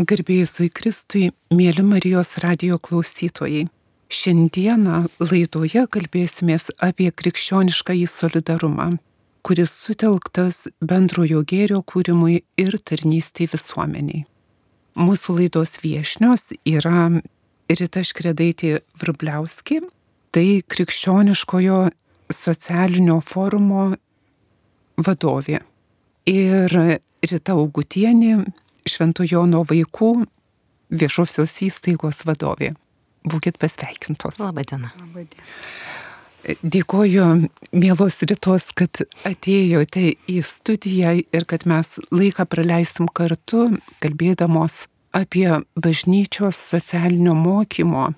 Garbėjusui Kristui, mėly Marijos radio klausytojai. Šiandieną laidoje kalbėsimės apie krikščionišką į solidarumą, kuris sutelktas bendrojo gėrio kūrimui ir tarnystėj visuomeniai. Mūsų laidos viešnios yra Rita Škredaitė Vrubliauski, tai krikščioniškojo socialinio forumo vadovė. Ir Rita Augutienė, Švento Jono vaikų viešosios įstaigos vadovė. Būkit pasveikintos. Labadiena. Dėkoju, mielos rytos, kad atėjote į studiją ir kad mes laiką praleisim kartu, kalbėdamos apie bažnyčios socialinio mokymo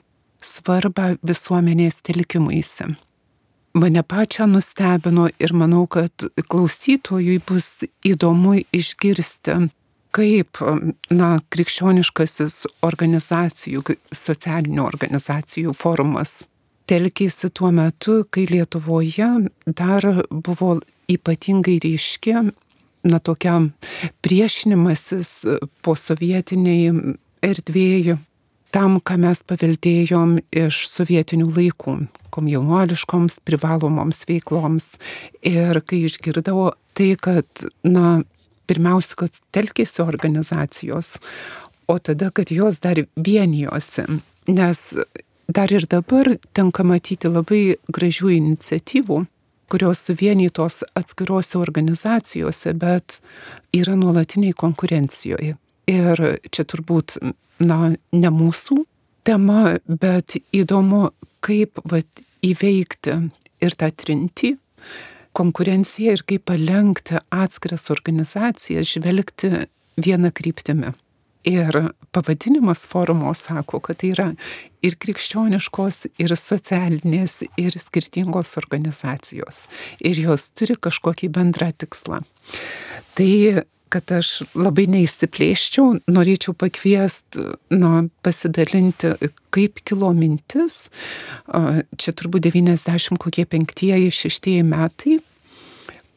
svarbą visuomenės telkimuisi. Mane pačią nustebino ir manau, kad klausytojui bus įdomu išgirsti, kaip na, krikščioniškasis organizacijų, socialinių organizacijų forumas telkėsi tuo metu, kai Lietuvoje dar buvo ypatingai ryški, na, tokia priešinimasis po sovietiniai erdvėjai tam, ką mes paveldėjom iš sovietinių laikų, komjaunuoliškoms privalomoms veikloms. Ir kai išgirdau tai, kad, na, pirmiausia, kad telkėsi organizacijos, o tada, kad jos dar vienijosi, nes dar ir dabar tenka matyti labai gražių iniciatyvų, kurios suvienytos atskirose organizacijose, bet yra nuolatiniai konkurencijoje. Ir čia turbūt, na, ne mūsų tema, bet įdomu, kaip vat, įveikti ir tą trintį, konkurenciją ir kaip palengti atskiras organizacijas žvelgti vieną kryptimį. Ir pavadinimas forumo sako, kad tai yra ir krikščioniškos, ir socialinės, ir skirtingos organizacijos. Ir jos turi kažkokį bendrą tikslą. Tai kad aš labai neišsiplėščiau, norėčiau pakviesti, nu, pasidalinti, kaip kilo mintis. Čia turbūt 90 kokie penktieji, šeštieji metai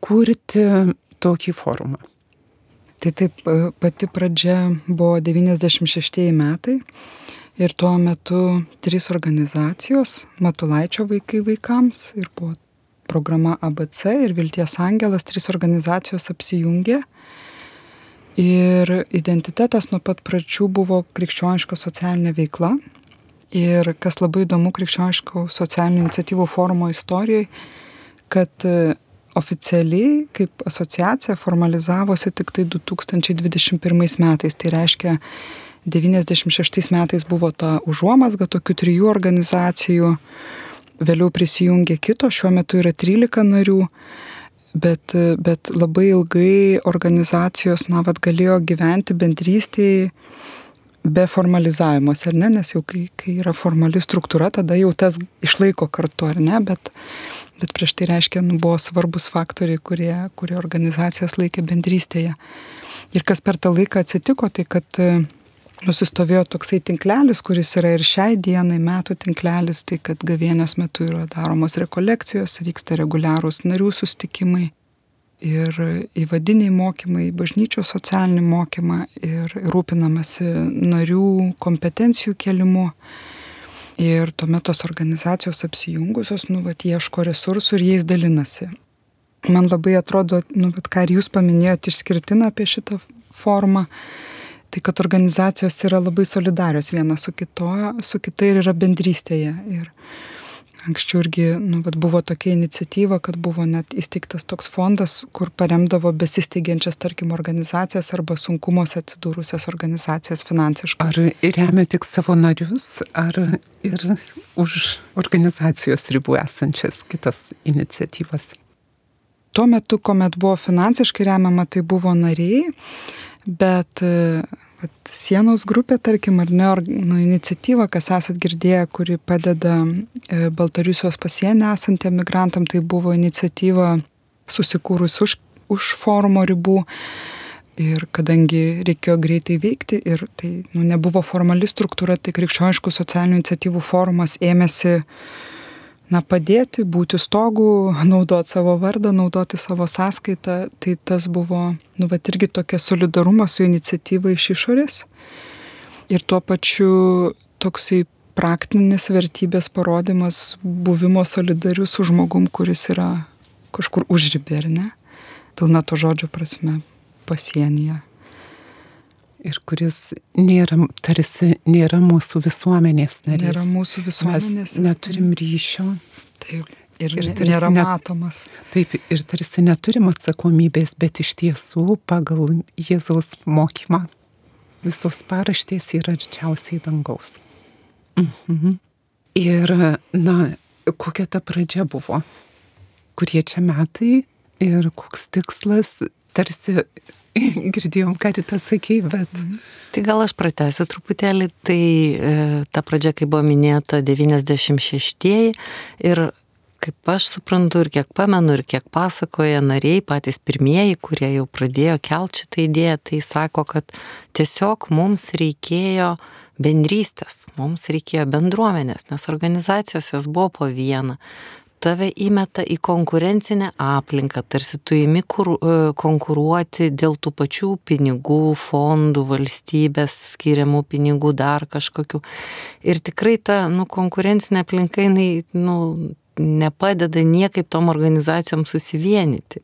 kurti tokį forumą. Tai taip, pati pradžia buvo 96 metai ir tuo metu trys organizacijos - Matulaičio vaikai vaikams ir buvo programa ABC ir Vilties Angelas, trys organizacijos apsijungė Ir identitetas nuo pat pradžių buvo krikščioniška socialinė veikla. Ir kas labai įdomu krikščioniškų socialinių iniciatyvų forumo istorijoje, kad e, oficialiai kaip asociacija formalizavosi tik tai 2021 metais. Tai reiškia, 96 metais buvo ta užuomasga tokių trijų organizacijų, vėliau prisijungė kitos, šiuo metu yra 13 narių bet, bet labai ilgai organizacijos, na, vad galėjo gyventi bendrystėje be formalizavimos, ar ne, nes jau kai, kai yra formali struktūra, tada jau tas išlaiko kartu, ar ne, bet, bet prieš tai reiškia, nu, buvo svarbus faktoriai, kurie, kurie organizacijas laikė bendrystėje. Ir kas per tą laiką atsitiko, tai kad nusistovėjo toksai tinklelis, kuris yra ir šiai dienai metų tinklelis, tai kad gavienės metu yra daromos rekolekcijos, vyksta reguliarūs narių sustikimai ir įvadiniai mokymai, bažnyčios socialinį mokymą ir rūpinamasi narių kompetencijų kelimu. Ir tuomet tos organizacijos apsijungusios, nu, vat, ieško resursų ir jais dalinasi. Man labai atrodo, nu, bet ką ir jūs paminėjote išskirtiną apie šitą formą, tai kad organizacijos yra labai solidarios viena su, kito, su kita ir yra bendrystėje. Ir anksčiau irgi nu, vat, buvo tokia iniciatyva, kad buvo net įsteigtas toks fondas, kur paremdavo besisteigiančias, tarkim, organizacijas arba sunkumuose atsidūrusias organizacijas finansiškai. Ar remia tik savo narius, ar ir už organizacijos ribų esančias kitas iniciatyvas? Tuo metu, kuomet buvo finansiškai remiama, tai buvo nariai, bet Vat sienos grupė, tarkim, ar ne, nu, iniciatyva, kas esat girdėję, kuri padeda e, Baltarusijos pasienį esantiem migrantam, tai buvo iniciatyva susikūrus už, už forumo ribų. Ir kadangi reikėjo greitai veikti ir tai nu, nebuvo formali struktūra, tai krikščioniškų socialinių iniciatyvų forumas ėmėsi na, padėti, būti stogų, naudoti savo vardą, naudoti savo sąskaitą, tai tas buvo, nu, va, irgi tokia solidarumo su iniciatyva iš išorės. Ir tuo pačiu toksai praktinis vertybės parodimas buvimo solidariu su žmogum, kuris yra kažkur užribė, ar ne? Pilna to žodžio prasme pasienyje. Ir kuris nėra, tarsi nėra mūsų visuomenės narys. Nėra mūsų visuomenės. Mes neturim ryšio. Taip. Ir, ir nėra net, matomas. Taip, ir tarsi neturim atsakomybės, bet iš tiesų pagal Jėzaus mokymą visos paraštės yra arčiausiai dangaus. Mhm. Ir, na, kokia ta pradžia buvo, kurie čia metai ir koks tikslas, tarsi girdėjom, ką rytą sakei, bet. Mhm. Tai gal aš pratęsiu truputėlį, tai e, ta pradžia, kai buvo minėta 96-ieji ir kaip aš suprantu ir kiek pamenu ir kiek pasakoja nariai, patys pirmieji, kurie jau pradėjo kelti šitą idėją, tai sako, kad tiesiog mums reikėjo bendrystės, mums reikėjo bendruomenės, nes organizacijos jos buvo po vieną. Tave įmeta į konkurencinę aplinką, tarsi tu įimi kur, e, konkuruoti dėl tų pačių pinigų, fondų, valstybės skiriamų pinigų, dar kažkokių. Ir tikrai ta nu, konkurencinė aplinka, jinai nu, nepadeda niekaip tom organizacijom susivienyti.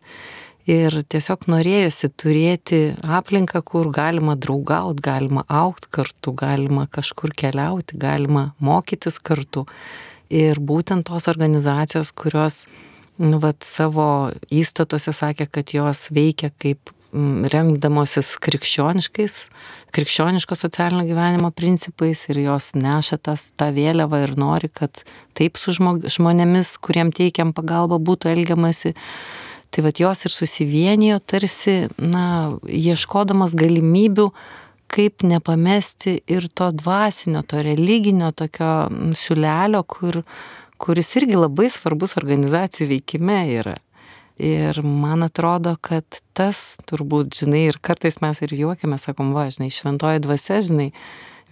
Ir tiesiog norėjusi turėti aplinką, kur galima draugauti, galima aukti kartu, galima kažkur keliauti, galima mokytis kartu. Ir būtent tos organizacijos, kurios nu, vat, savo įstatuose sakė, kad jos veikia kaip remdamosis krikščioniškais, krikščioniško socialinio gyvenimo principais ir jos neša tas, tą vėliavą ir nori, kad taip su žmonėmis, kuriem teikiam pagalbą, būtų elgiamasi. Tai vad jos ir susivienijo tarsi, na, ieškodamas galimybių, kaip nepamesti ir to dvasinio, to religinio tokio siulelio, kur, kuris irgi labai svarbus organizacijų veikime yra. Ir man atrodo, kad tas turbūt, žinai, ir kartais mes ir juokiame, sakom, va, žinai, šventoji dvasia, žinai,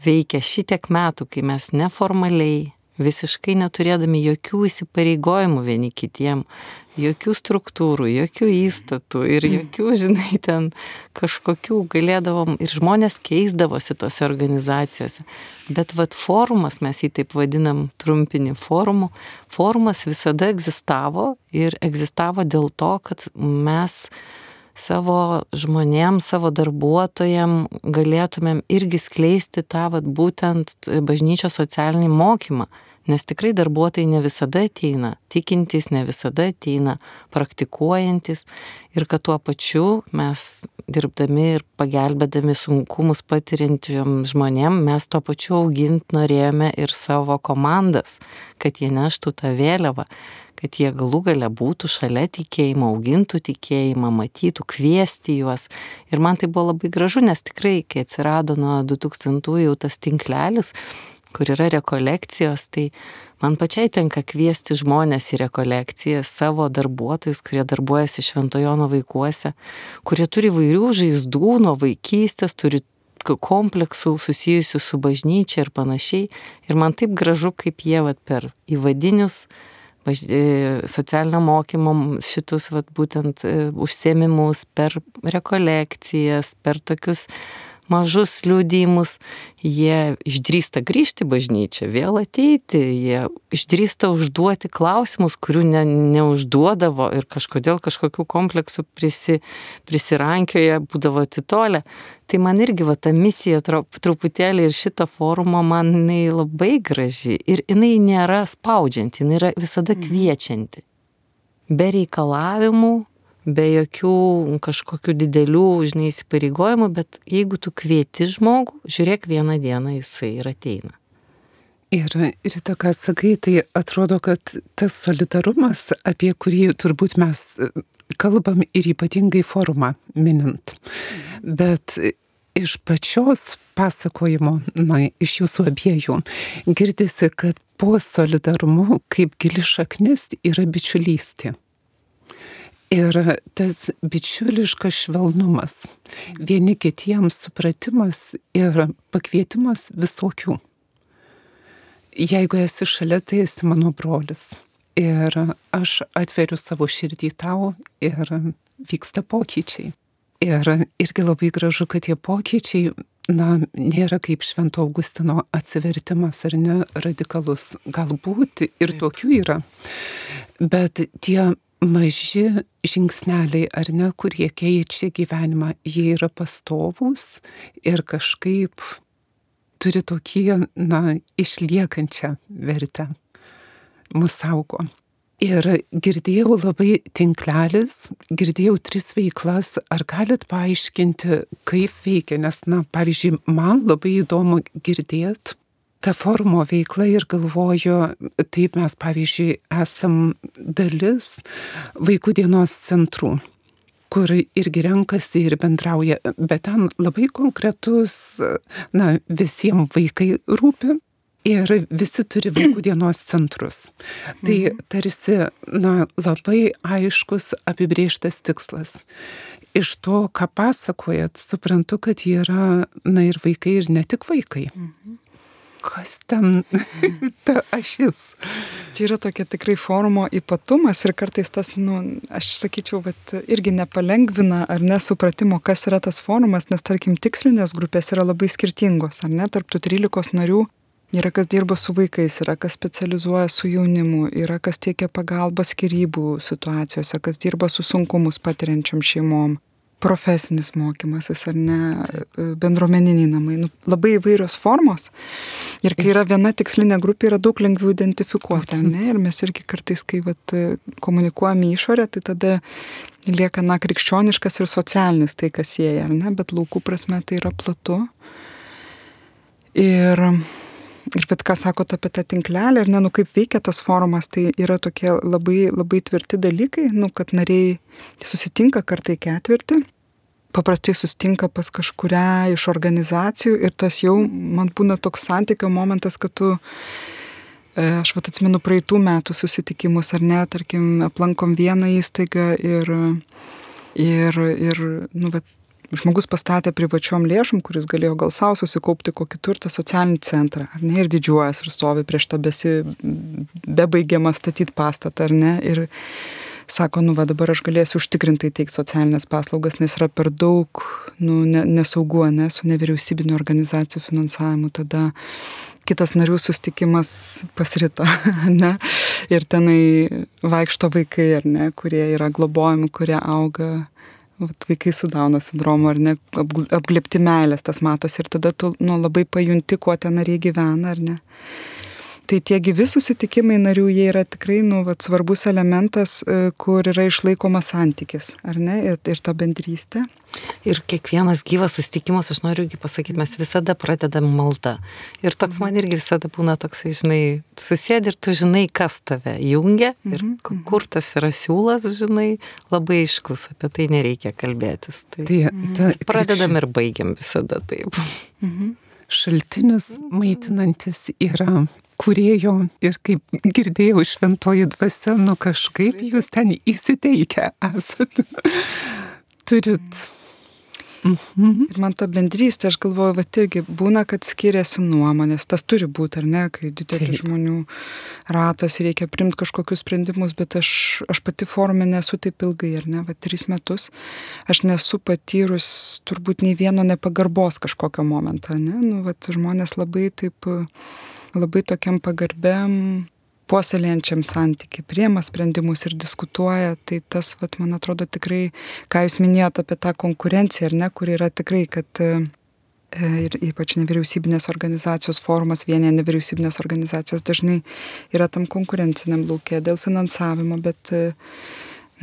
veikia šitiek metų, kai mes neformaliai, visiškai neturėdami jokių įsipareigojimų vieni kitiem, jokių struktūrų, jokių įstatų ir mm. jokių, žinai, ten kažkokių galėdavom ir žmonės keisdavosi tose organizacijose. Bet vad forumas, mes jį taip vadinam trumpinį forumų, forumas visada egzistavo ir egzistavo dėl to, kad mes savo žmonėm, savo darbuotojam galėtumėm irgi skleisti tą vat, būtent bažnyčios socialinį mokymą Nes tikrai darbuotojai ne visada ateina, tikintys ne visada ateina, praktikuojantis ir kad tuo pačiu mes dirbdami ir pagelbėdami sunkumus patiriantiem žmonėm, mes tuo pačiu augint norėjome ir savo komandas, kad jie neštų tą vėliavą, kad jie galų gale būtų šalia tikėjimo, augintų tikėjimą, matytų, kviesti juos. Ir man tai buvo labai gražu, nes tikrai, kai atsirado nuo 2000-ųjų tas tinklelis, kur yra rekolekcijos, tai man pačiai tenka kviesti žmonės į rekolekcijas, savo darbuotojus, kurie darbuojasi Šventojono vaikuose, kurie turi vairių žaizdų nuo vaikystės, turi kompleksų susijusių su bažnyčia ir panašiai. Ir man taip gražu, kaip jie vat, per įvadinius. E, socialinio mokymo šitus vat, būtent e, užsiemimus, per rekolekcijas, per tokius mažus liūdimus, jie išdrįsta grįžti bažnyčią, vėl ateiti, jie išdrįsta užduoti klausimus, kurių ne, neužduodavo ir kažkodėl kažkokių kompleksų prisi, prisirankioje būdavo atitolę. Tai man irgi va ta misija truputėlį ir šito forumo man jinai labai graži ir jinai nėra spaudžianti, jinai yra visada mhm. kviečianti. Be reikalavimų, be jokių kažkokių didelių, žinai, įsipareigojimų, bet jeigu tu kvieti žmogų, žiūrėk vieną dieną jisai ir ateina. Ir, ir to, ką sakai, tai atrodo, kad tas solidarumas, apie kurį turbūt mes kalbam ir ypatingai forumą minint, bet iš pačios pasakojimo, na, iš jūsų abiejų, girdisi, kad po solidarumu kaip gili šaknis yra bičiulystė. Ir tas bičiuliškas švelnumas, vieni kitiems supratimas ir pakvietimas visokių. Jeigu esi šalia, tai esi mano brolis. Ir aš atveriu savo širdį tau ir vyksta pokyčiai. Ir irgi labai gražu, kad tie pokyčiai na, nėra kaip Švento Augustino atsivertimas ar ne radikalus. Galbūt ir tokių yra. Bet tie maži žingsneliai, ar ne, kurie keičia gyvenimą, jie yra pastovūs ir kažkaip turi tokį, na, išliekančią vertę. Mūsų saugo. Ir girdėjau labai tinklelis, girdėjau tris veiklas, ar galit paaiškinti, kaip veikia, nes, na, pavyzdžiui, man labai įdomu girdėti tą forumo veiklą ir galvoju, taip mes, pavyzdžiui, esam dalis vaikų dienos centrų kur irgi renkasi ir bendrauja, bet ten labai konkretus, na, visiems vaikai rūpi. Ir visi turi vaikų dienos centrus. Tai mhm. tarsi, na, labai aiškus apibrieštas tikslas. Iš to, ką pasakojat, suprantu, kad yra, na, ir vaikai, ir ne tik vaikai. Mhm kas ten ta ašis. Čia yra tokia tikrai forumo ypatumas ir kartais tas, nu, aš sakyčiau, kad irgi nepalengvina ar nesupratimo, kas yra tas forumas, nes tarkim tikslinės grupės yra labai skirtingos, ar ne, tarptų 13 narių. Yra kas dirba su vaikais, yra kas specializuoja su jaunimu, yra kas tiekia pagalbą skirybų situacijose, kas dirba su sunkumus patiriančiam šeimom profesinis mokymasis ar ne, bendruomeniniai namai, nu, labai įvairios formos. Ir kai yra viena tikslinė grupė, yra daug lengviau identifikuoti, ne? Ir mes irgi kartais, kai vat, komunikuojame išorę, tai tada lieka, na, krikščioniškas ir socialinis tai, kas sieja, ar ne, bet laukų prasme tai yra platu. Ir Ir bet ką sakote apie tą tinklelį, ar ne, nu kaip veikia tas forumas, tai yra tokie labai, labai tvirti dalykai, nu kad nariai susitinka kartai ketvirtį, paprastai susitinka pas kažkuria iš organizacijų ir tas jau man būna toks santykio momentas, kad tu e, Aš vat atsimenu praeitų metų susitikimus, ar ne, tarkim, aplankom vieną įstaigą ir, ir, ir nu, vat, žmogus pastatė privačiom lėšom, kuris galėjo gal savo susikaupti kokį turtą socialinį centrą, ar ne, ir didžiuojas ir stovi prieš tą besi bebaigiamą statyti pastatą, ar ne, ir sako, nu va dabar aš galėsiu užtikrintai teikti socialinės paslaugas, nes yra per daug nu, ne, nesaugu, ne, su nevyriausybinio organizacijų finansavimu, tada kitas narių sustikimas pasirita, ne, ir tenai vaikšto vaikai, ar ne, kurie yra globojami, kurie auga vat, vaikai su Dauno sindromu ar ne, apglėpti meilės, tas matosi ir tada tu nu, labai pajunti, kuo ten nariai gyvena ar ne. Tai tie gyvi susitikimai narių, jie yra tikrai nu, vat, svarbus elementas, e, kur yra išlaikomas santykis, ar ne, ir, ir ta bendrystė. Ir kiekvienas gyvas susitikimas, aš noriu irgi pasakyti, mes visada pradedam maldą. Ir toks man irgi visada būna toks, žinai, susėdi ir tu žinai, kas tave jungia ir mhm, mhm. kur tas yra siūlas, žinai, labai aiškus, apie tai nereikia kalbėtis. Tai, tai ta, pradedam ir baigiam visada taip. Mhm. Šaltinis maitinantis yra kurėjo ir kaip girdėjau šventoji dvasia, nu kažkaip jūs ten įsiteikę esat. Turit. Mhm. Ir man ta bendrystė, aš galvoju, va irgi būna, kad skiriasi nuomonės, tas turi būti, ar ne, kai didelis žmonių ratas reikia primti kažkokius sprendimus, bet aš, aš pati forume nesu taip ilgai, ar ne, va tris metus, aš nesu patyrus turbūt nei vieno nepagarbos kažkokio momento, ne, nu, va žmonės labai taip, labai tokiam pagarbiam puoselėjančiam santykiai, priema sprendimus ir diskutuoja, tai tas, vat, man atrodo, tikrai, ką jūs minėjote apie tą konkurenciją, ar ne, kur yra tikrai, kad e, ir ypač nevyriausybinės organizacijos forumas, vienė nevyriausybinės organizacijos dažnai yra tam konkurenciniam laukia dėl finansavimo, bet, e,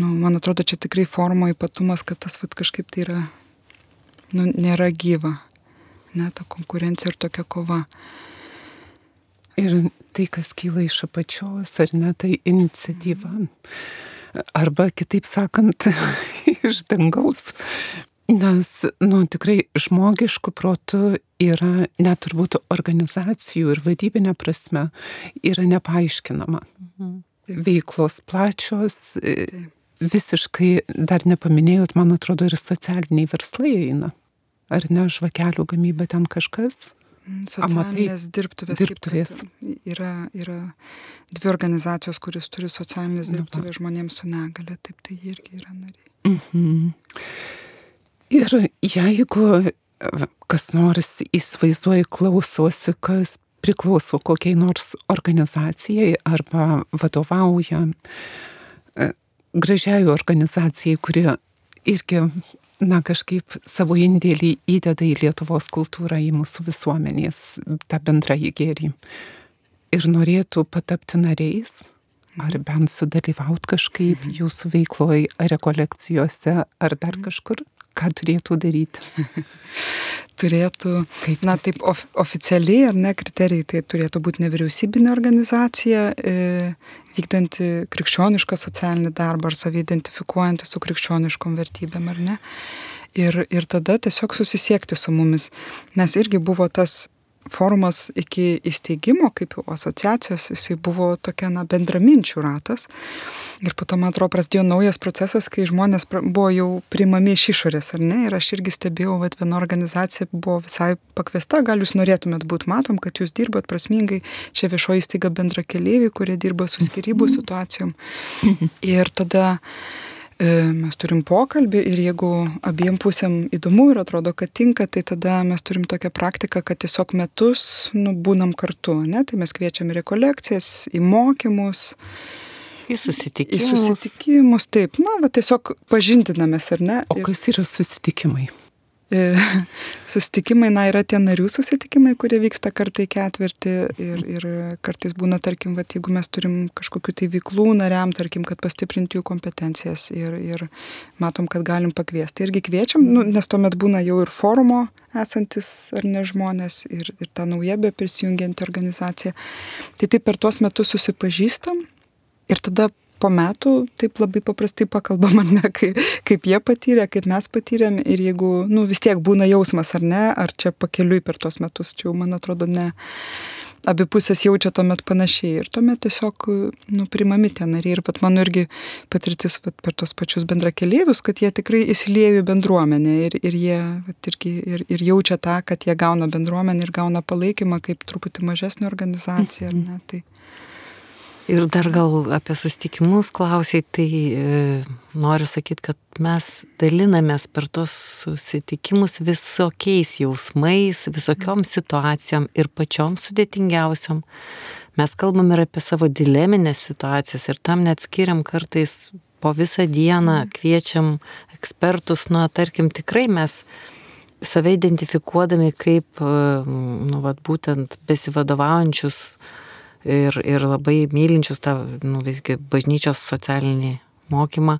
nu, man atrodo, čia tikrai forumo ypatumas, kad tas vat, kažkaip tai yra, nu, nėra gyva, ne, ta konkurencija ir tokia kova. Ir tai, kas kyla iš apačios, ar ne, tai iniciatyva. Arba kitaip sakant, iš dangaus. Nes, nu, tikrai žmogiškų protų yra, net turbūt organizacijų ir vadybinė prasme, yra nepaaiškinama. Mhm. Veiklos plačios, visiškai dar nepaminėjot, man atrodo, ir socialiniai verslai eina. Ar ne, žvakelių gamyba ten kažkas? Socialinės dirbtuvės. dirbtuvės. Yra, yra dvi organizacijos, kuris turi socialinės dirbtuvės žmonėms su negale, taip tai irgi yra nariai. Mhm. Ir jeigu kas nors įsivaizduoja klausosi, kas priklauso kokiai nors organizacijai arba vadovauja e, gražiai organizacijai, kuri irgi, na, kažkaip savo indėlį įdeda į Lietuvos kultūrą, į mūsų visuomenės tą bendrąjį gėrį. Ir norėtų patapti nariais, ar bent sudalyvauti kažkaip mhm. jūsų veikloje, ar rekolekcijose, ar dar mhm. kažkur ką turėtų daryti? turėtų, Kaip na taip, of, oficialiai ar ne kriterijai, tai turėtų būti nevyriausybinė organizacija, e, vykdanti krikščionišką socialinį darbą ar savidentifikuojanti su krikščioniškom vertybėm ar ne. Ir, ir tada tiesiog susisiekti su mumis. Mes irgi buvo tas forumas iki įsteigimo, kaip jau asociacijos, jisai buvo tokia, na, bendraminčių ratas. Ir po to, man atrodo, prasidėjo naujas procesas, kai žmonės buvo jau primami iš išorės, ar ne? Ir aš irgi stebėjau, kad viena organizacija buvo visai pakviesta, gal jūs norėtumėt būti, matom, kad jūs dirbat prasmingai, čia viešoji įstaiga bendra keliaiviai, kurie dirba su skirybų mhm. situacijom. Ir tada mes turim pokalbį ir jeigu abiem pusėm įdomu ir atrodo, kad tinka, tai tada mes turim tokią praktiką, kad tiesiog metus nu, būnam kartu, ne? tai mes kviečiam į rekolekcijas, į mokymus. Į susitikimus. Į susitikimus, taip, na, va tiesiog pažindinamės, ar ne? O kas yra susitikimai? E, susitikimai, na, yra tie narių susitikimai, kurie vyksta kartą į ketvirtį ir, ir kartais būna, tarkim, va, jeigu mes turim kažkokiu tai veiklų nariam, tarkim, kad pastiprinti jų kompetencijas ir, ir matom, kad galim pakviesti. Irgi kviečiam, nu, nes tuomet būna jau ir forumo esantis ar ne žmonės ir, ir ta nauja be prisijungianti organizacija. Tai taip per tuos metus susipažįstam ir tada po metų taip labai paprastai pakalbam, ne, kaip, kaip jie patyrė, kaip mes patyrėm ir jeigu, nu, vis tiek būna jausmas, ar ne, ar čia pakeliui per tuos metus, čia jau, man atrodo, ne. Abi pusės jaučia tuomet panašiai ir tuomet tiesiog, nu, primami tie nariai. Ir pat mano irgi patirtis vat, per tos pačius bendrakeliaivius, kad jie tikrai įsiliejo į bendruomenę ir, ir jie vat, irgi, ir, ir jaučia tą, kad jie gauna bendruomenę ir gauna palaikymą kaip truputį mažesnė organizacija. Mm -hmm. Tai Ir dar gal apie susitikimus klausiai, tai e, noriu sakyti, kad mes dalinamės per tos susitikimus visokiais jausmais, visokiom situacijom ir pačiom sudėtingiausiom. Mes kalbam ir apie savo dileminės situacijas ir tam net skiriam kartais po visą dieną, mhm. kviečiam ekspertus, nu, tarkim, tikrai mes save identifikuodami kaip, e, nu, vat, būtent besivadovaujančius ir, ir labai mylinčius tą, nu, visgi bažnyčios socialinį mokymą,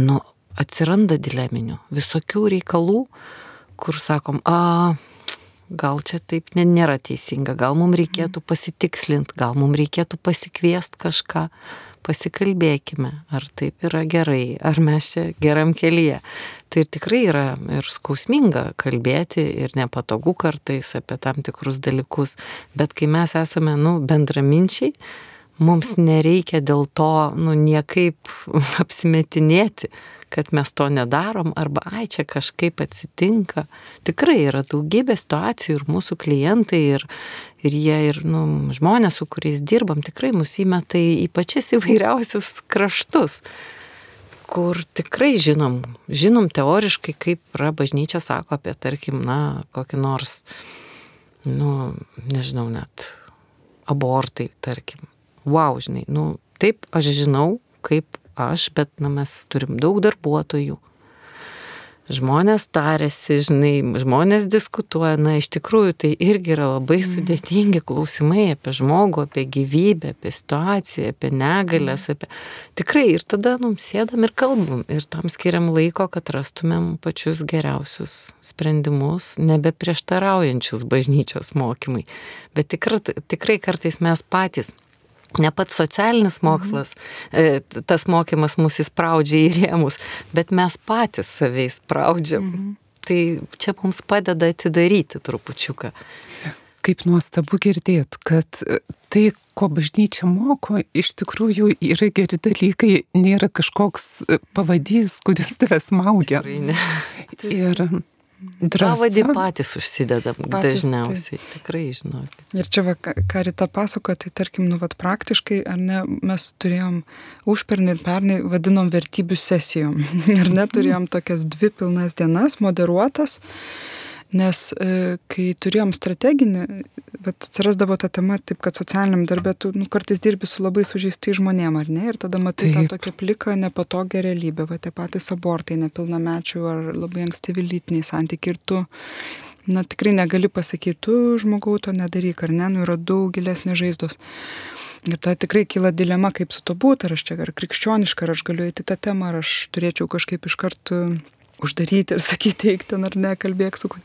nu, atsiranda dileminių, visokių reikalų, kur sakom, a, gal čia taip nėra teisinga, gal mums reikėtų pasitikslinti, gal mums reikėtų pasikviesti kažką, pasikalbėkime, ar taip yra gerai, ar mes čia geram kelyje. Tai tikrai yra ir skausminga kalbėti ir nepatogu kartais apie tam tikrus dalykus, bet kai mes esame, nu, bendraminčiai, mums nereikia dėl to, nu, niekaip apsimetinėti, kad mes to nedarom, arba, ai, čia kažkaip atsitinka. Tikrai yra daugybė situacijų ir mūsų klientai, ir, ir jie, ir nu, žmonės, su kuriais dirbam, tikrai mus įmeta į pačias įvairiausius kraštus kur tikrai žinom, žinom teoriškai, kaip yra bažnyčia sako apie, tarkim, na, kokį nors, nu, nežinau, net abortai, tarkim. Wow, žinai, nu, taip, aš žinau, kaip aš, bet na, mes turim daug darbuotojų. Žmonės tarėsi, žinai, žmonės diskutuoja, na iš tikrųjų tai irgi yra labai mm. sudėtingi klausimai apie žmogų, apie gyvybę, apie situaciją, apie negalės, mm. apie... Tikrai ir tada, nu, sėdam ir kalbam ir tam skiriam laiko, kad rastumėm pačius geriausius sprendimus, nebeprieštaraujančius bažnyčios mokymai. Bet tikrai, tikrai kartais mes patys ne pats socialinis mokslas, mhm. tas mokymas mus įspraudžia į rėmus, bet mes patys savai įspraudžiam. Mhm. Tai čia mums padeda atidaryti trupučiuką. Kaip nuostabu girdėti, kad e, tai, ko bažnyčia moko, iš tikrųjų yra geri dalykai, nėra kažkoks e, pavadys, kuris tave smaugia. Ir Pavadį patys užsidedam patys, dažniausiai, tai. tikrai žinot. Ir čia, va, ką Rita pasako, tai tarkim, nu, vat, praktiškai, ar ne, mes turėjom užpernį ir pernai vadinom vertybių sesijom. ir neturėjom tokias dvi pilnas dienas, moderuotas Nes e, kai turėjom strateginį, bet atsirasdavo ta tema taip, kad socialiniam darbė tu nu, kartais dirbi su labai sužeisti žmonėm, ar ne? Ir tada matai taip. tą tokią pliką, nepatogią realybę, va tie patys abortai, nepilnamečių ar labai ankstyvi lytiniai santykiai. Ir tu, na tikrai negali pasakyti, tu žmogau to nedaryk, ar ne, nu yra daug gilesnės žaizdos. Ir ta tikrai kyla dilema, kaip su to būti, ar aš čia ar krikščioniška, ar aš galiu eiti tą temą, ar aš turėčiau kažkaip iš karto uždaryti ir sakyti, eik ten ar ne, kalbėk su kuo.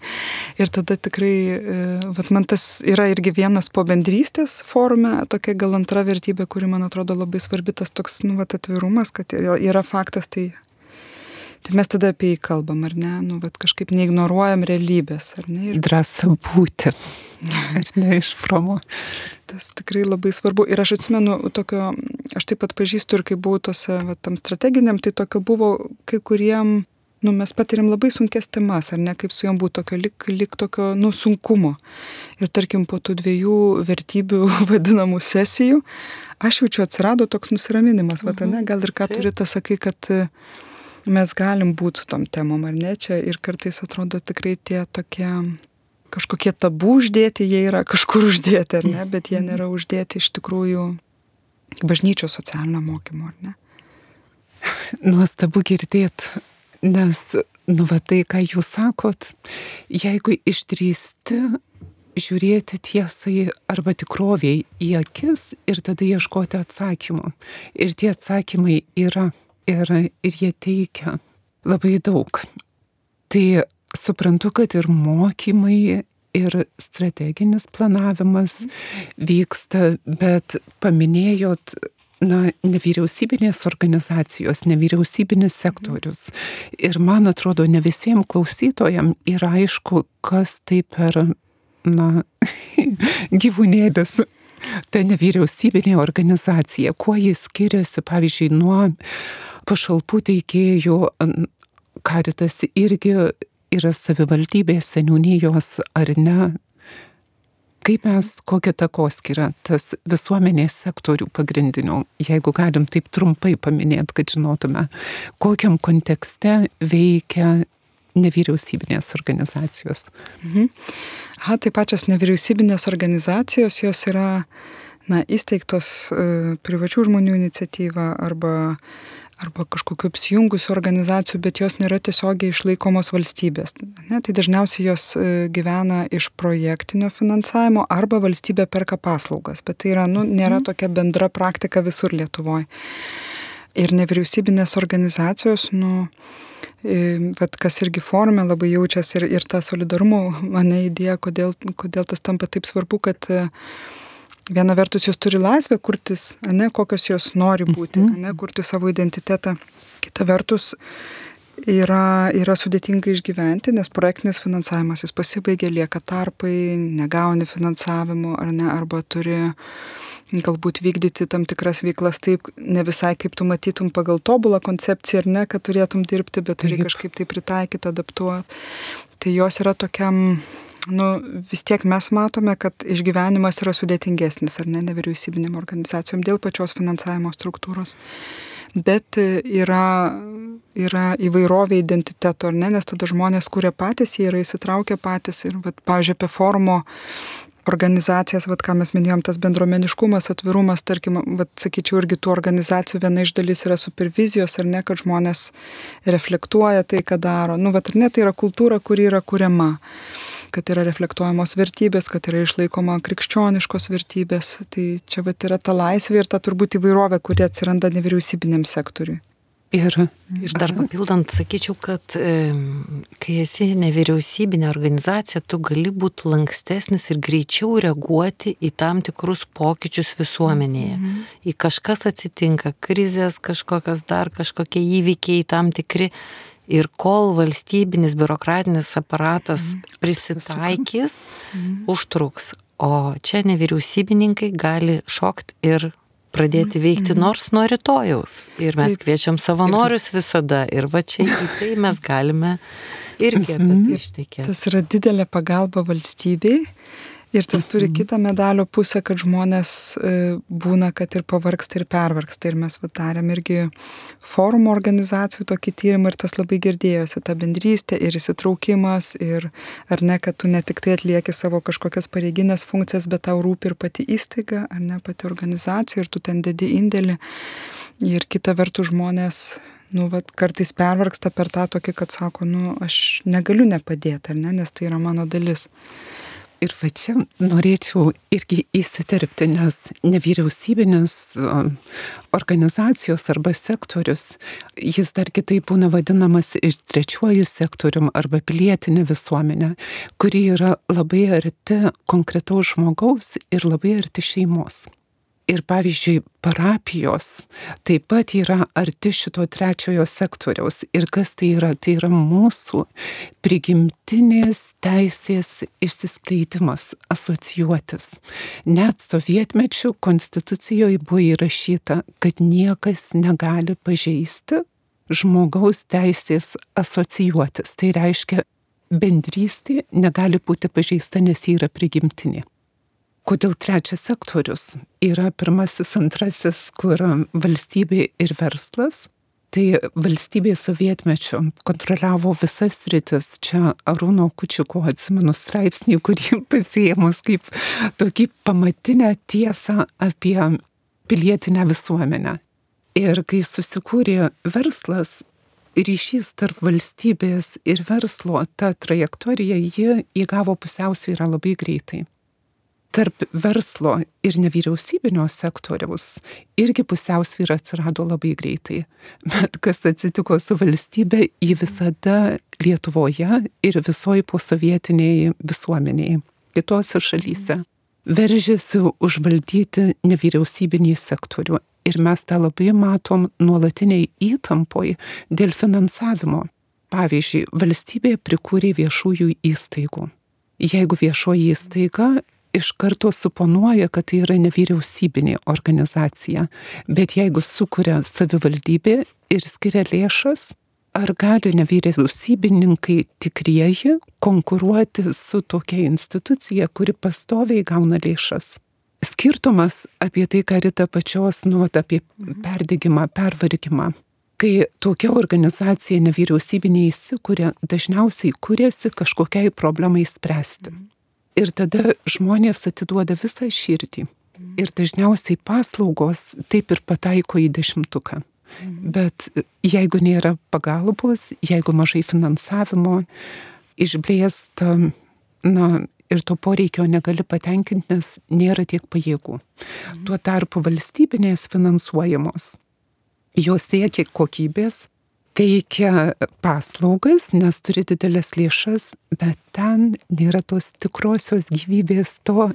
Ir tada tikrai, e, vat man tas yra irgi vienas po bendrystės forume, tokia gal antra vertybė, kuri man atrodo labai svarbi, tas toks, nu, vat atvirumas, kad yra faktas, tai Tai mes tada apie jį kalbam, ar ne? Nu, bet kažkaip neignoruojam realybės, ar ne? Ir drąsa būti. Ar ne iš promo. Tas tikrai labai svarbu. Ir aš atsimenu, tokio, aš taip pat pažįstu ir kai buvau tose, va, tam strateginiam, tai tokio buvo kai kuriem nu, mes patiriam labai sunkes temas, ar ne, kaip su jom būtų tokio, lik, lik tokio, nu, sunkumo. Ir tarkim, po tų dviejų vertybių vadinamų sesijų, aš jaučiu atsirado toks nusiraminimas, mhm. va, ne, gal ir ką turi tas sakai, kad e, mes galim būti su tom temom, ar ne, čia ir kartais atrodo tikrai tie tokie kažkokie tabų uždėti, jie yra kažkur uždėti, ar ne, bet jie nėra uždėti iš tikrųjų bažnyčios socialinio mokymo, ar ne. Nuostabu girdėti Nes, nu, va tai, ką jūs sakot, jeigu išdrįsti žiūrėti tiesai arba tikroviai į akis ir tada ieškoti atsakymų. Ir tie atsakymai yra, yra ir jie teikia labai daug. Tai suprantu, kad ir mokymai, ir strateginis planavimas vyksta, bet paminėjot na, nevyriausybinės organizacijos, nevyriausybinis sektorius. Ir man atrodo, ne visiems klausytojams yra aišku, kas tai per, na, gyvūnėlis. Ta nevyriausybinė organizacija, kuo jis skiriasi, pavyzdžiui, nuo pašalpų teikėjų, karitas irgi yra savivaldybės seniūnijos ar ne, kaip mes, kokia takoskira tas visuomenės sektorių pagrindinių, jeigu galim taip trumpai paminėti, kad žinotume, kokiam kontekste veikia nevyriausybinės organizacijos. Mhm. Aha, tai pačios nevyriausybinės organizacijos, jos yra na, įsteigtos e, privačių žmonių iniciatyva arba arba kažkokiu apsijungusių organizacijų, bet jos nėra tiesiogiai išlaikomos valstybės. Ne, tai dažniausiai jos e, gyvena iš projektinio finansavimo arba valstybė perka paslaugas, bet tai yra, nu, nėra mhm. tokia bendra praktika visur Lietuvoje. Ir nevyriausybinės organizacijos, nu, e, vat, kas irgi forume labai jaučiasi ir, ir ta solidarumo mane idėja, kodėl, kodėl tas tampa taip svarbu, kad uh, viena vertus jos turi laisvę kurtis, ne kokios jos nori būti, mhm. ne kurti savo identitetą. Kita vertus yra, yra sudėtinga išgyventi, nes projektinis finansavimas jis pasibaigia, lieka tarpai, negauni finansavimo ar ne, arba turi galbūt vykdyti tam tikras veiklas taip, ne visai kaip tu matytum pagal tobulą koncepciją ar ne, kad turėtum dirbti, bet turi kažkaip tai pritaikyti, adaptuoti. Tai jos yra tokiam nu, vis tiek mes matome, kad išgyvenimas yra sudėtingesnis, ar ne, nevyriausybinėm organizacijom dėl pačios finansavimo struktūros. Bet yra, yra įvairovė identiteto, ar ne, nes tada žmonės kuria patys, jie yra įsitraukę patys ir, vat, pavyzdžiui, apie forumo organizacijas, vat, ką mes minėjom, tas bendruomeniškumas, atvirumas, tarkim, vat, sakyčiau, irgi tų organizacijų viena iš dalis yra supervizijos, ar ne, kad žmonės reflektuoja tai, ką daro. Nu, vat, ar ne, tai yra kultūra, kuri yra kuriama kad yra reflektuojamos vertybės, kad yra išlaikoma krikščioniškos vertybės. Tai čia vat yra ta laisvė ir ta turbūt įvairovė, kuri atsiranda nevyriausybiniam sektoriui. Ir, ir dar papildant, sakyčiau, kad e, kai esi nevyriausybinė organizacija, tu gali būti lankstesnis ir greičiau reaguoti į tam tikrus pokyčius visuomenėje. Mm -hmm. Į kažkas atsitinka, krizės, kažkokios dar kažkokie įvykiai tam tikri Ir kol valstybinis biurokratinis aparatas mm. prisitaikys, mm. užtruks. O čia nevyriausybininkai gali šokti ir pradėti veikti mm. nors nuo rytojaus. Ir mes kviečiam savanorius visada. Ir va čia į tai mes galime irgi apie tai išteikėti. Tas yra didelė pagalba valstybei Ir tas turi kitą medalio pusę, kad žmonės e, būna, kad ir pavargsta ir pervargsta. Ir mes darėm irgi forumo organizacijų tokį tyrimą ir tas labai girdėjosi, ta bendrystė ir įsitraukimas. Ir ar ne, kad tu ne tik tai atlieki savo kažkokias pareiginės funkcijas, bet tau rūpi ir pati įstaiga, ar ne pati organizacija ir tu ten dedi indėlį. Ir kita vertus žmonės nu, vat, kartais pervargsta per tą tokį, kad sako, nu, aš negaliu nepadėti, ar ne, nes tai yra mano dalis. Ir va čia norėčiau irgi įsiterpti, nes nevyriausybinės organizacijos arba sektorius, jis dar kitaip būna vadinamas ir trečiuoju sektorium arba pilietinė visuomenė, kuri yra labai arti konkretaus žmogaus ir labai arti šeimos. Ir pavyzdžiui, parapijos taip pat yra arti šito trečiojo sektoriaus. Ir kas tai yra? Tai yra mūsų prigimtinės teisės išsiskleidimas, asocijuotis. Net sovietmečių konstitucijoje buvo įrašyta, kad niekas negali pažeisti žmogaus teisės asocijuotis. Tai reiškia, bendrystė negali būti pažeista, nes ji yra prigimtinė. Kodėl trečias sektorius yra pirmasis, antrasis, kur valstybė ir verslas? Tai valstybė sovietmečiu kontroliavo visas rytis. Čia Arūno Kučiuko atsimenu straipsnį, kurį pasiemus kaip tokį pamatinę tiesą apie pilietinę visuomenę. Ir kai susikūrė verslas, ryšys tarp valstybės ir verslo, ta trajektorija, ji įgavo pusiausvyrą labai greitai tarp verslo ir nevyriausybinio sektoriaus irgi pusiausvyra atsirado labai greitai. Bet kas atsitiko su valstybė, ji visada Lietuvoje ir visoji posovietinėje visuomenėje, kitose šalyse, veržėsi užvaldyti nevyriausybinį sektorių. Ir mes tą labai matom nuolatiniai įtampoj dėl finansavimo. Pavyzdžiui, valstybė prikūrė viešųjų įstaigų. Jeigu viešoji įstaiga iš karto suponuoja, kad tai yra nevyriausybinė organizacija. Bet jeigu sukuria savivaldybė ir skiria lėšas, ar gali nevyriausybininkai tikrieji konkuruoti su tokia institucija, kuri pastoviai gauna lėšas? Skirtumas apie tai, ką Rita pačios nuot apie mhm. perdėgymą, pervargimą. Kai tokia organizacija nevyriausybinė įsikūrė, dažniausiai kūrėsi kažkokiai problemai spręsti. Mhm. Ir tada žmonės atiduoda visą širdį. Ir dažniausiai paslaugos taip ir pataiko į dešimtuką. Bet jeigu nėra pagalbos, jeigu mažai finansavimo, išblėsta, na, ir to poreikio negali patenkinti, nes nėra tiek pajėgų. Tuo tarpu valstybinės finansuojamos, jos siekia kokybės, teikia paslaugas, nes turi didelės lėšas, bet ten nėra tos tikrosios gyvybės, to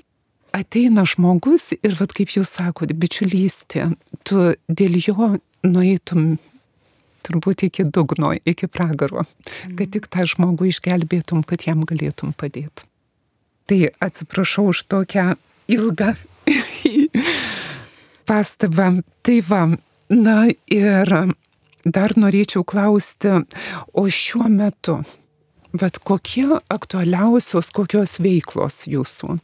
ateina žmogus ir, vad kaip jūs sakote, bičiulystė, tu dėl jo nueitum turbūt iki dugno, iki pragaro, kad tik tą žmogų išgelbėtum, kad jam galėtum padėti. Tai atsiprašau už tokią ilgą pastabą. Tai va, na ir dar norėčiau klausti, o šiuo metu, bet kokie aktualiausios, kokios veiklos jūsų?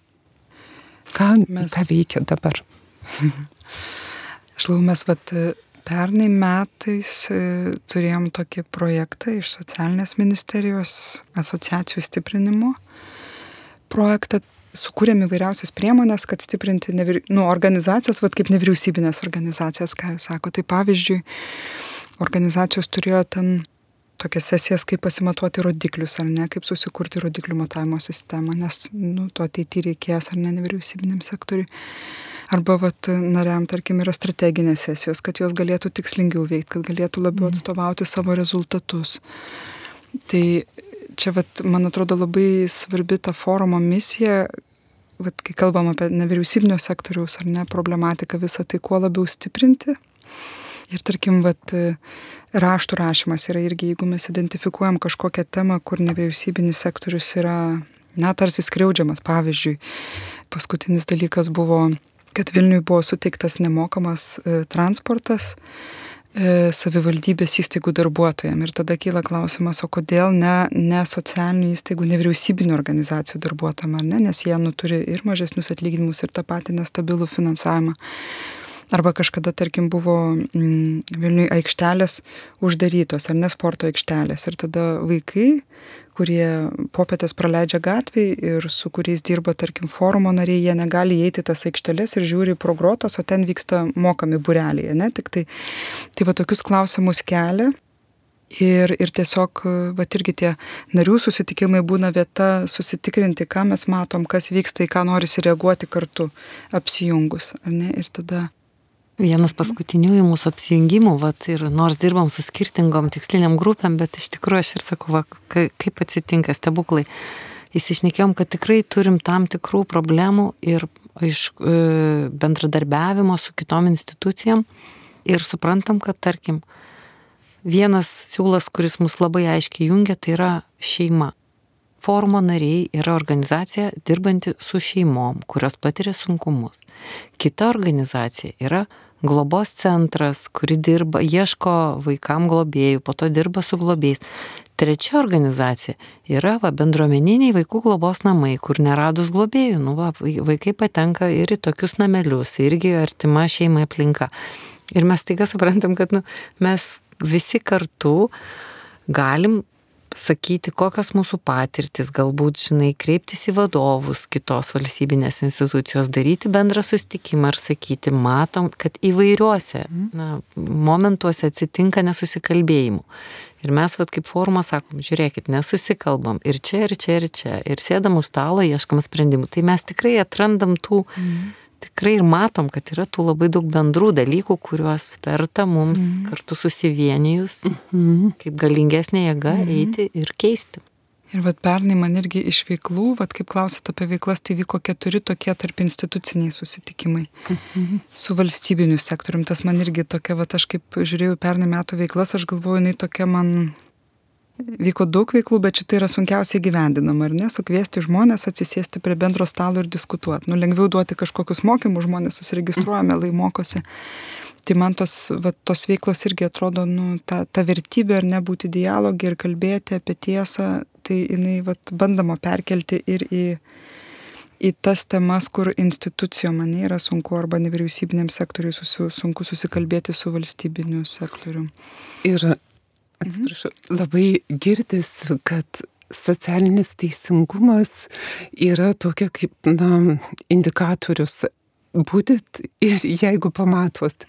Ką, mes... ką veikia dabar? Aš lau, mes vat, pernai metais e, turėjom tokį projektą iš socialinės ministerijos asociacijų stiprinimo projektą. Sukūrėm įvairiausias priemonės, kad stiprinti nevir... nu, organizacijas, vat, kaip nevyriausybinės organizacijas, ką jūs sako. Tai pavyzdžiui, organizacijos turėjo ten tokias sesijas, kaip pasimatuoti rodiklius, ar ne, kaip susikurti rodiklių matavimo sistemą, nes, nu, to ateityje reikės, ar ne, nevyriausybiniam sektoriui. Arba, vat, nariam, tarkim, yra strateginės sesijos, kad jos galėtų tikslingiau veikti, kad galėtų labiau mhm. atstovauti savo rezultatus. Tai čia, vat, man atrodo, labai svarbi ta forumo misija, vat, kai kalbam apie nevyriausybinio sektoriaus ar ne problematiką, visą tai kuo labiau stiprinti, Ir tarkim, vat, raštų rašymas yra irgi, jeigu mes identifikuojam kažkokią temą, kur nevyriausybinis sektorius yra, na, tarsi skriaudžiamas. Pavyzdžiui, paskutinis dalykas buvo, kad Vilniui buvo suteiktas nemokamas e, transportas e, savivaldybės įstaigų darbuotojams. Ir tada kyla klausimas, o kodėl ne, ne socialinių įstaigų, nevyriausybinių organizacijų darbuotojams, ar ne, nes jie nu, turi ir mažesnius atlyginimus, ir tą patį nestabilų finansavimą. Arba kažkada, tarkim, buvo mm, Vilniui aikštelės uždarytos, ar ne sporto aikštelės. Ir tada vaikai, kurie popietės praleidžia gatvėje ir su kuriais dirba, tarkim, forumo nariai, jie negali įeiti tas aikšteles ir žiūri pro grotas, o ten vyksta mokami bureliai, ne? Tik tai, tai va tokius klausimus kelia. Ir, ir tiesiog, va irgi tie narių susitikimai būna vieta susitikrinti, ką mes matom, kas vyksta, į ką norisi reaguoti kartu apsijungus. Ir tada Vienas paskutiniųjų mūsų apsijungimų, vat, ir nors dirbam su skirtingom tiksliniam grupėm, bet iš tikrųjų aš ir sakau, va, kaip atsitinka stebuklai. Įsišnekėjom, kad tikrai turim tam tikrų problemų ir iš e, bendradarbiavimo su kitom institucijom ir suprantam, kad tarkim, vienas siūlas, kuris mus labai aiškiai jungia, tai yra šeima. Forumo nariai yra organizacija dirbanti su šeimom, kurios patiria sunkumus. Kita organizacija yra globos centras, kuri dirba, ieško vaikam globėjų, po to dirba su globėjais. Trečia organizacija yra va, bendruomeniniai vaikų globos namai, kur neradus globėjų, nu, va, vaikai patenka ir į tokius namelius, irgi artima šeima aplinka. Ir mes taiga suprantam, kad nu, mes visi kartu galim sakyti, kokios mūsų patirtis, galbūt, žinai, kreiptis į vadovus kitos valstybinės institucijos, daryti bendrą sustikimą ir sakyti, matom, kad įvairiuose mhm. na, momentuose atsitinka nesusikalbėjimų. Ir mes, vad kaip forumas, sakom, žiūrėkit, nesusikalbam ir čia, ir čia, ir čia, ir sėdam už stalo, ieškam sprendimų. Tai mes tikrai atrandam tų mm tikrai ir matom, kad yra tų labai daug bendrų dalykų, kuriuos verta mums mm. kartu susivienijus, mm. kaip galingesnė jėga mm. eiti ir keisti. Ir vad pernai man irgi iš veiklų, vad kaip klausėt apie veiklas, tai vyko keturi tokie tarp instituciniai susitikimai -hmm. su valstybiniu sektorium. Tas man irgi tokia, vad aš kaip žiūrėjau pernai metų veiklas, aš galvoju, jinai tokia man vyko daug veiklų, bet šitai yra sunkiausiai gyvendinama, ar ne? Sukviesti žmonės, atsisėsti prie bendro stalo ir diskutuoti. Nu, lengviau duoti kažkokius mokymus, žmonės susiregistruoja, melai mokosi. Tai man tos, va, tos veiklos irgi atrodo, nu, ta, ta vertybė ar nebūti dialogį ir kalbėti apie tiesą, tai jinai va, bandoma perkelti ir į, į tas temas, kur institucijom man yra sunku arba nevyriausybiniam sektoriui susi, sunku susikalbėti su valstybiniu sektoriu. Ir atsiprašau, labai girdis, kad socialinis teisingumas yra tokia kaip na, indikatorius. Būdit ir jeigu pamatot,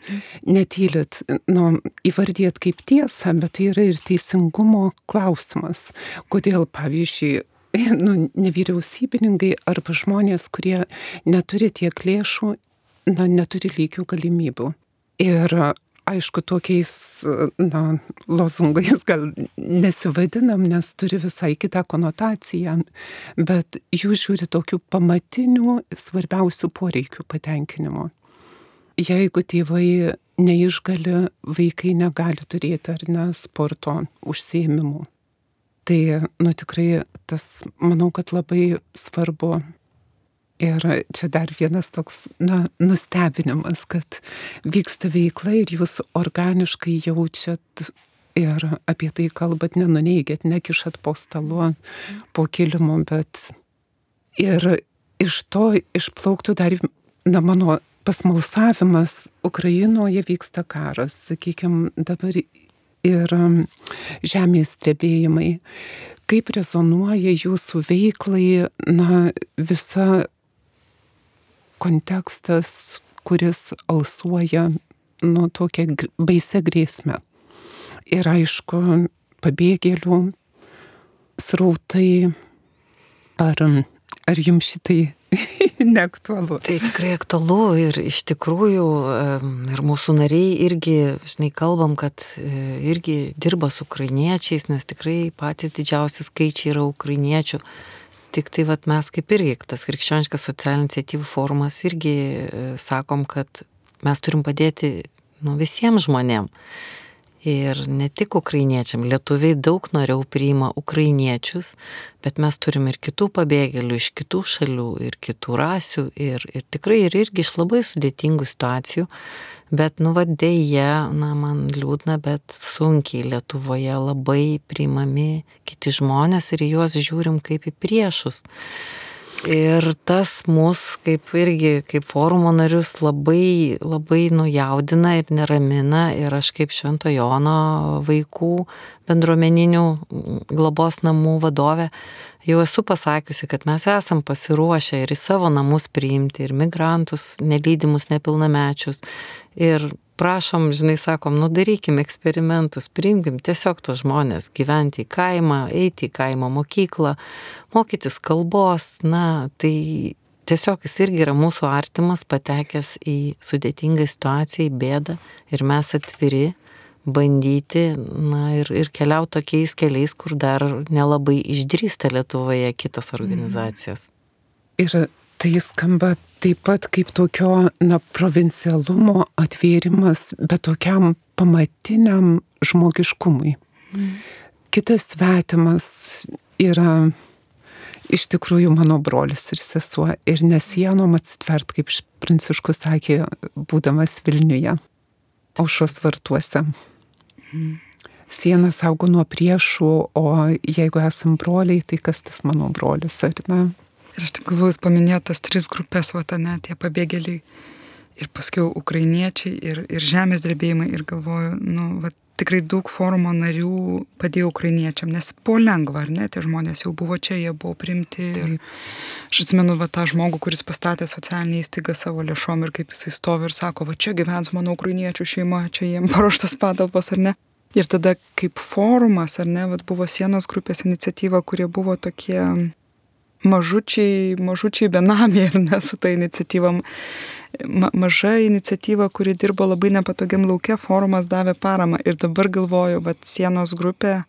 netylit, nu, įvardėt kaip tiesą, bet tai yra ir teisingumo klausimas. Kodėl, pavyzdžiui, nu, nevyriausybininkai arba žmonės, kurie neturi tiek lėšų, na, neturi lygių galimybių. Ir aišku, tokiais, na, lozungais gal nesivadinam, nes turi visai kitą konotaciją, bet jų žiūri tokių pamatinių, svarbiausių poreikių patenkinimo. Jeigu tėvai neišgali, vaikai negali turėti ar ne sporto užsiemimų. Tai, nu tikrai tas, manau, kad labai svarbu Ir čia dar vienas toks, na, nustebinimas, kad vyksta veikla ir jūs organiškai jaučiat ir apie tai kalbat, nenuneigėt, nekišat po stalu, po kilimu, bet ir iš to išplauktų dar, na, mano pasmalsavimas, Ukrainoje vyksta karas, sakykime, dabar ir žemės stebėjimai. Kaip rezonuoja jūsų veiklai, na, visa kontekstas, kuris alsuoja nu tokia baise grėsme. Ir aišku, pabėgėlių srautai, ar, ar jums šitai neaktualu. Tai tikrai aktualu ir iš tikrųjų ir mūsų nariai irgi, žinai, kalbam, kad e, irgi dirba su ukrainiečiais, nes tikrai patys didžiausi skaičiai yra ukrainiečių. Tik tai vat, mes kaip irgi, tas krikščioniškas socialinių iniciatyvų forumas irgi e, sakom, kad mes turim padėti nu, visiems žmonėms. Ir ne tik ukrainiečiam, lietuviai daug noriau priima ukrainiečius, bet mes turim ir kitų pabėgėlių iš kitų šalių, ir kitų rasių, ir, ir tikrai ir irgi iš labai sudėtingų situacijų. Bet, nu, vadėje, na, man liūdna, bet sunkiai Lietuvoje labai priimami kiti žmonės ir juos žiūrim kaip į priešus. Ir tas mus kaip irgi, kaip forumo narius labai, labai nujaudina ir neramina. Ir aš kaip Švento Jono vaikų bendruomeninių globos namų vadovė jau esu pasakiusi, kad mes esam pasiruošę ir į savo namus priimti ir migrantus, nelydimus nepilnamečius. Ir prašom, žinai, sakom, nu darykim eksperimentus, priimkim tiesiog tos žmonės gyventi į kaimą, eiti į kaimo mokyklą, mokytis kalbos, na, tai tiesiog jis irgi yra mūsų artimas, patekęs į sudėtingą situaciją, į bėdą ir mes atviri bandyti, na ir, ir keliauti tokiais keliais, kur dar nelabai išdrįsta Lietuvoje kitos organizacijos. Ir tai skamba taip pat kaip tokio na, provincialumo atvėrimas, bet tokiam pamatiniam žmogiškumui. Mm. Kitas svetimas yra iš tikrųjų mano brolis ir sesuo ir nesienom atsitvert, kaip Pranciškus sakė, būdamas Vilniuje, aušos vartuose. Mm. Sieną saugo nuo priešų, o jeigu esam broliai, tai kas tas mano brolis, ar ne? Ir aš taip galvoju, jūs paminėjote tas tris grupės, va, ne, tie pabėgėliai ir paskui ukrainiečiai ir, ir žemės drebėjimai ir galvoju, nu, va, tikrai daug forumo narių padėjo ukrainiečiam, nes buvo lengva, ar ne, tie žmonės jau buvo čia, jie buvo primti. Ir aš atsimenu va, tą žmogų, kuris pastatė socialinį įstaigą savo lėšom ir kaip jisai stovi ir sako, va čia gyvens mano ukrainiečių šeima, čia jiem paruoštas patalpas, ar ne. Ir tada kaip forumas, ar ne, va, buvo sienos grupės iniciatyva, kurie buvo tokie mažučiai, mažučiai benamiai ir ne su ta iniciatyva. Ma, maža iniciatyva, kuri dirbo labai nepatogiam laukia, forumas davė paramą ir dabar galvoju, bet sienos grupė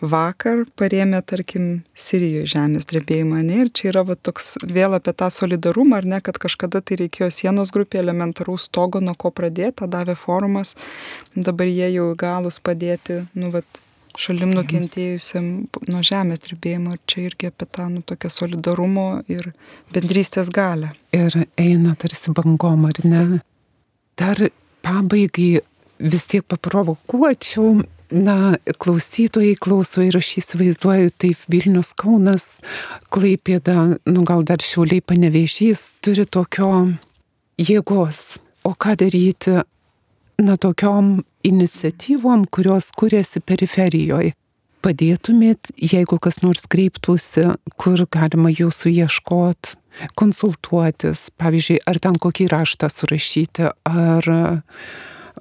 vakar parėmė, tarkim, Sirijoje žemės drebėjimą, ne? Ir čia yra va, toks vėl apie tą solidarumą, ar ne, kad kažkada tai reikėjo sienos grupė elementaraus stogo, nuo ko pradėti, davė forumas, dabar jie jau galus padėti, nu, va, šalim nukentėjusiam nuo žemės drebėjimo. Ir čia irgi apie tą nu, tokią solidarumo ir bendrystės galę. Ir eina tarsi bangom, ar ne? Dar pabaigai vis tiek paprovokuočiau. Na, klausytojai klauso ir aš įsivaizduoju, taip Vilnius Kaunas, Klaipėda, nu gal dar šiauliai panevežys, turi tokio jėgos. O ką daryti, na, tokiom iniciatyvom, kurios kuriasi periferijoje. Padėtumėt, jeigu kas nors kreiptųsi, kur galima jūsų ieškoti, konsultuotis, pavyzdžiui, ar ten kokį raštą surašyti, ar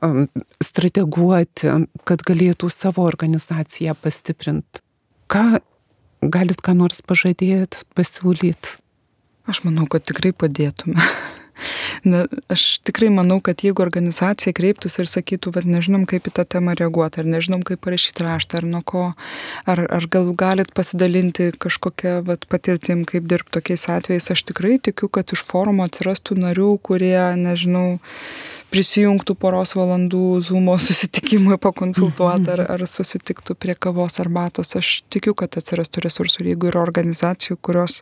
um, strateguoti, kad galėtų savo organizaciją pastiprinti. Ką galit ką nors pažadėti, pasiūlyti? Aš manau, kad tikrai padėtume. Na, aš tikrai manau, kad jeigu organizacija kreiptųsi ir sakytų, kad nežinom, kaip į tą temą reaguoti, ar nežinom, kaip parašyti raštą, ar nuo ko, ar, ar gal galit pasidalinti kažkokią vat, patirtim, kaip dirbti tokiais atvejais, aš tikrai tikiu, kad iš forumo atsirastų narių, kurie, nežinau, prisijungtų poros valandų zoomo susitikimui pakonsultuoti ar, ar susitiktų prie kavos arbatos. Aš tikiu, kad atsirastų resursų jeigu yra organizacijų, kurios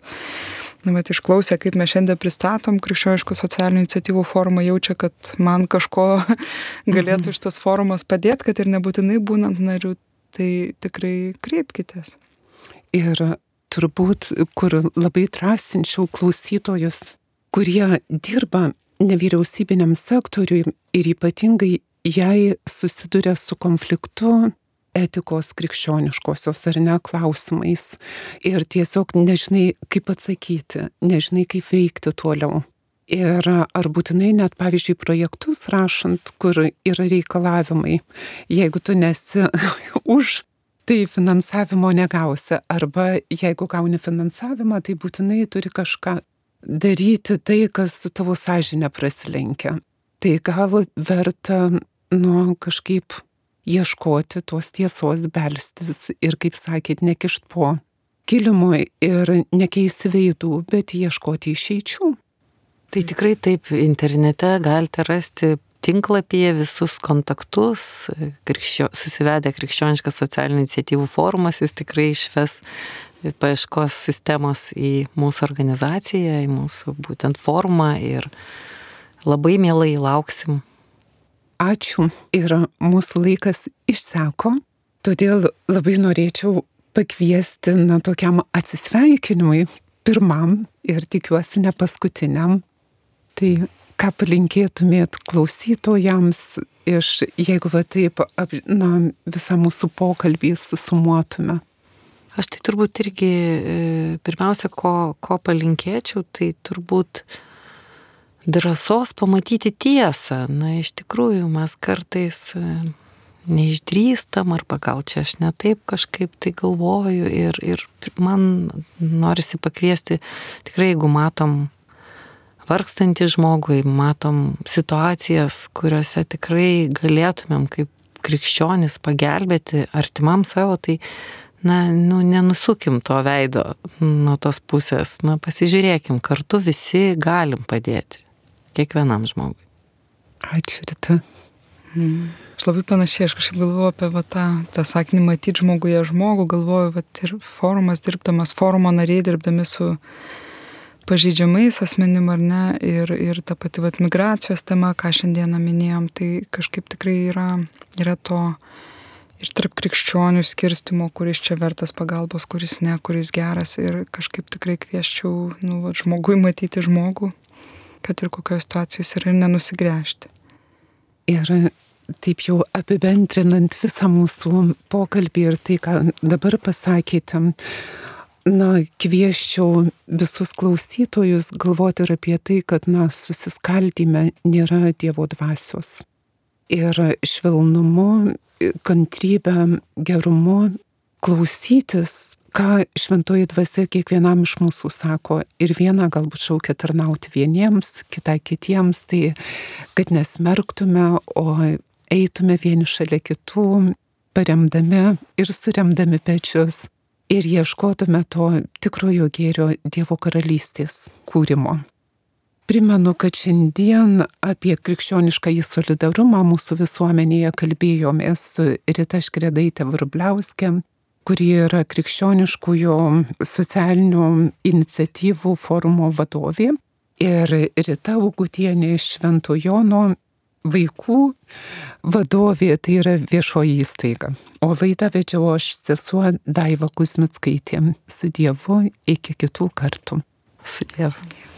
nu, bet išklausę, kaip mes šiandien pristatom krikščioniškų socialinių iniciatyvų forumą, jaučia, kad man kažko galėtų iš tas forumas padėti, kad ir nebūtinai būnant nariu, tai tikrai kreipkitės. Ir turbūt, kur labai drąsinčiau klausytojus, kurie dirba nevyriausybiniam sektoriui ir ypatingai jei susiduria su konfliktu etikos krikščioniškosios ar ne klausimais ir tiesiog nežinai, kaip atsakyti, nežinai, kaip veikti toliau. Ir ar būtinai net, pavyzdžiui, projektus rašant, kur yra reikalavimai, jeigu tu nesi už, tai finansavimo negausi. Arba jeigu gauni finansavimą, tai būtinai turi kažką daryti tai, kas su tavo sąžinė prasilenkia. Tai gal verta, nu, kažkaip ieškoti tos tiesos, belstis ir, kaip sakėt, nekišt po kilimui ir nekeisti veidų, bet ieškoti išeičių. Tai tikrai taip, internete galite rasti tinklapyje visus kontaktus, krikščio, susivedę krikščioniškas socialinių iniciatyvų forumas, jis tikrai išves paieškos sistemos į mūsų organizaciją, į mūsų būtent formą ir labai mielai lauksim. Ačiū ir mūsų laikas išseko, todėl labai norėčiau pakviesti na, tokiam atsisveikinimui, pirmam ir tikiuosi ne paskutiniam. Tai ką palinkėtumėt klausytojams iš, jeigu va taip, na, visą mūsų pokalbį susumuotume? Aš tai turbūt irgi e, pirmiausia, ko, ko palinkėčiau, tai turbūt drąsos pamatyti tiesą. Na, iš tikrųjų, mes kartais e, neišdrįstam, arba gal čia aš ne taip kažkaip tai galvoju ir, ir man norisi pakviesti, tikrai jeigu matom vargstantį žmogų, matom situacijas, kuriuose tikrai galėtumėm kaip krikščionis pagelbėti artimam savo, tai na, nu, nenusukim to veido nuo tos pusės, na, pasižiūrėkim, kartu visi galim padėti kiekvienam žmogui. Ačiū, Rita. Mm. Aš labai panašiai, aš kažkaip galvoju apie va, tą, tą sakinį matyti žmoguje žmogų, galvoju, va, ir forumas dirbdamas, forumo nariai dirbdami su pažeidžiamais asmenim ar ne, ir, ir ta pati va, migracijos tema, ką šiandieną minėjom, tai kažkaip tikrai yra, yra to ir tarp krikščionių skirstimo, kuris čia vertas pagalbos, kuris ne, kuris geras ir kažkaip tikrai kvieščiau, nu, va, žmogui matyti žmogų, kad ir kokioje situacijoje jis yra ir nenusigręžti. Ir taip jau apibendrinant visą mūsų pokalbį ir tai, ką dabar pasakėte, na, kvieščiau visus klausytojus galvoti ir apie tai, kad, na, susiskaldime nėra Dievo dvasios. Ir švelnumu kantrybę, gerumu klausytis, ką šventoji dvasia kiekvienam iš mūsų sako. Ir viena galbūt šaukia tarnauti vieniems, kitą kitiems, tai kad nesmerktume, o eitume vieni šalia kitų, paremdami ir suremdami pečius ir ieškotume to tikrojo gėrio Dievo karalystės kūrimo. Primenu, kad šiandien apie krikščionišką į solidarumą mūsų visuomenėje kalbėjomės su Rita Škredaitė Varbliauskė, kuri yra krikščioniškųjų socialinių iniciatyvų forumo vadovė, ir Rita Ugutienė iš Šventojono vaikų vadovė, tai yra viešoji įstaiga. O laidą vedžiau aš sesuo Daiva Kusmitskaitė. Su Dievu iki kitų kartų. Su Dievu.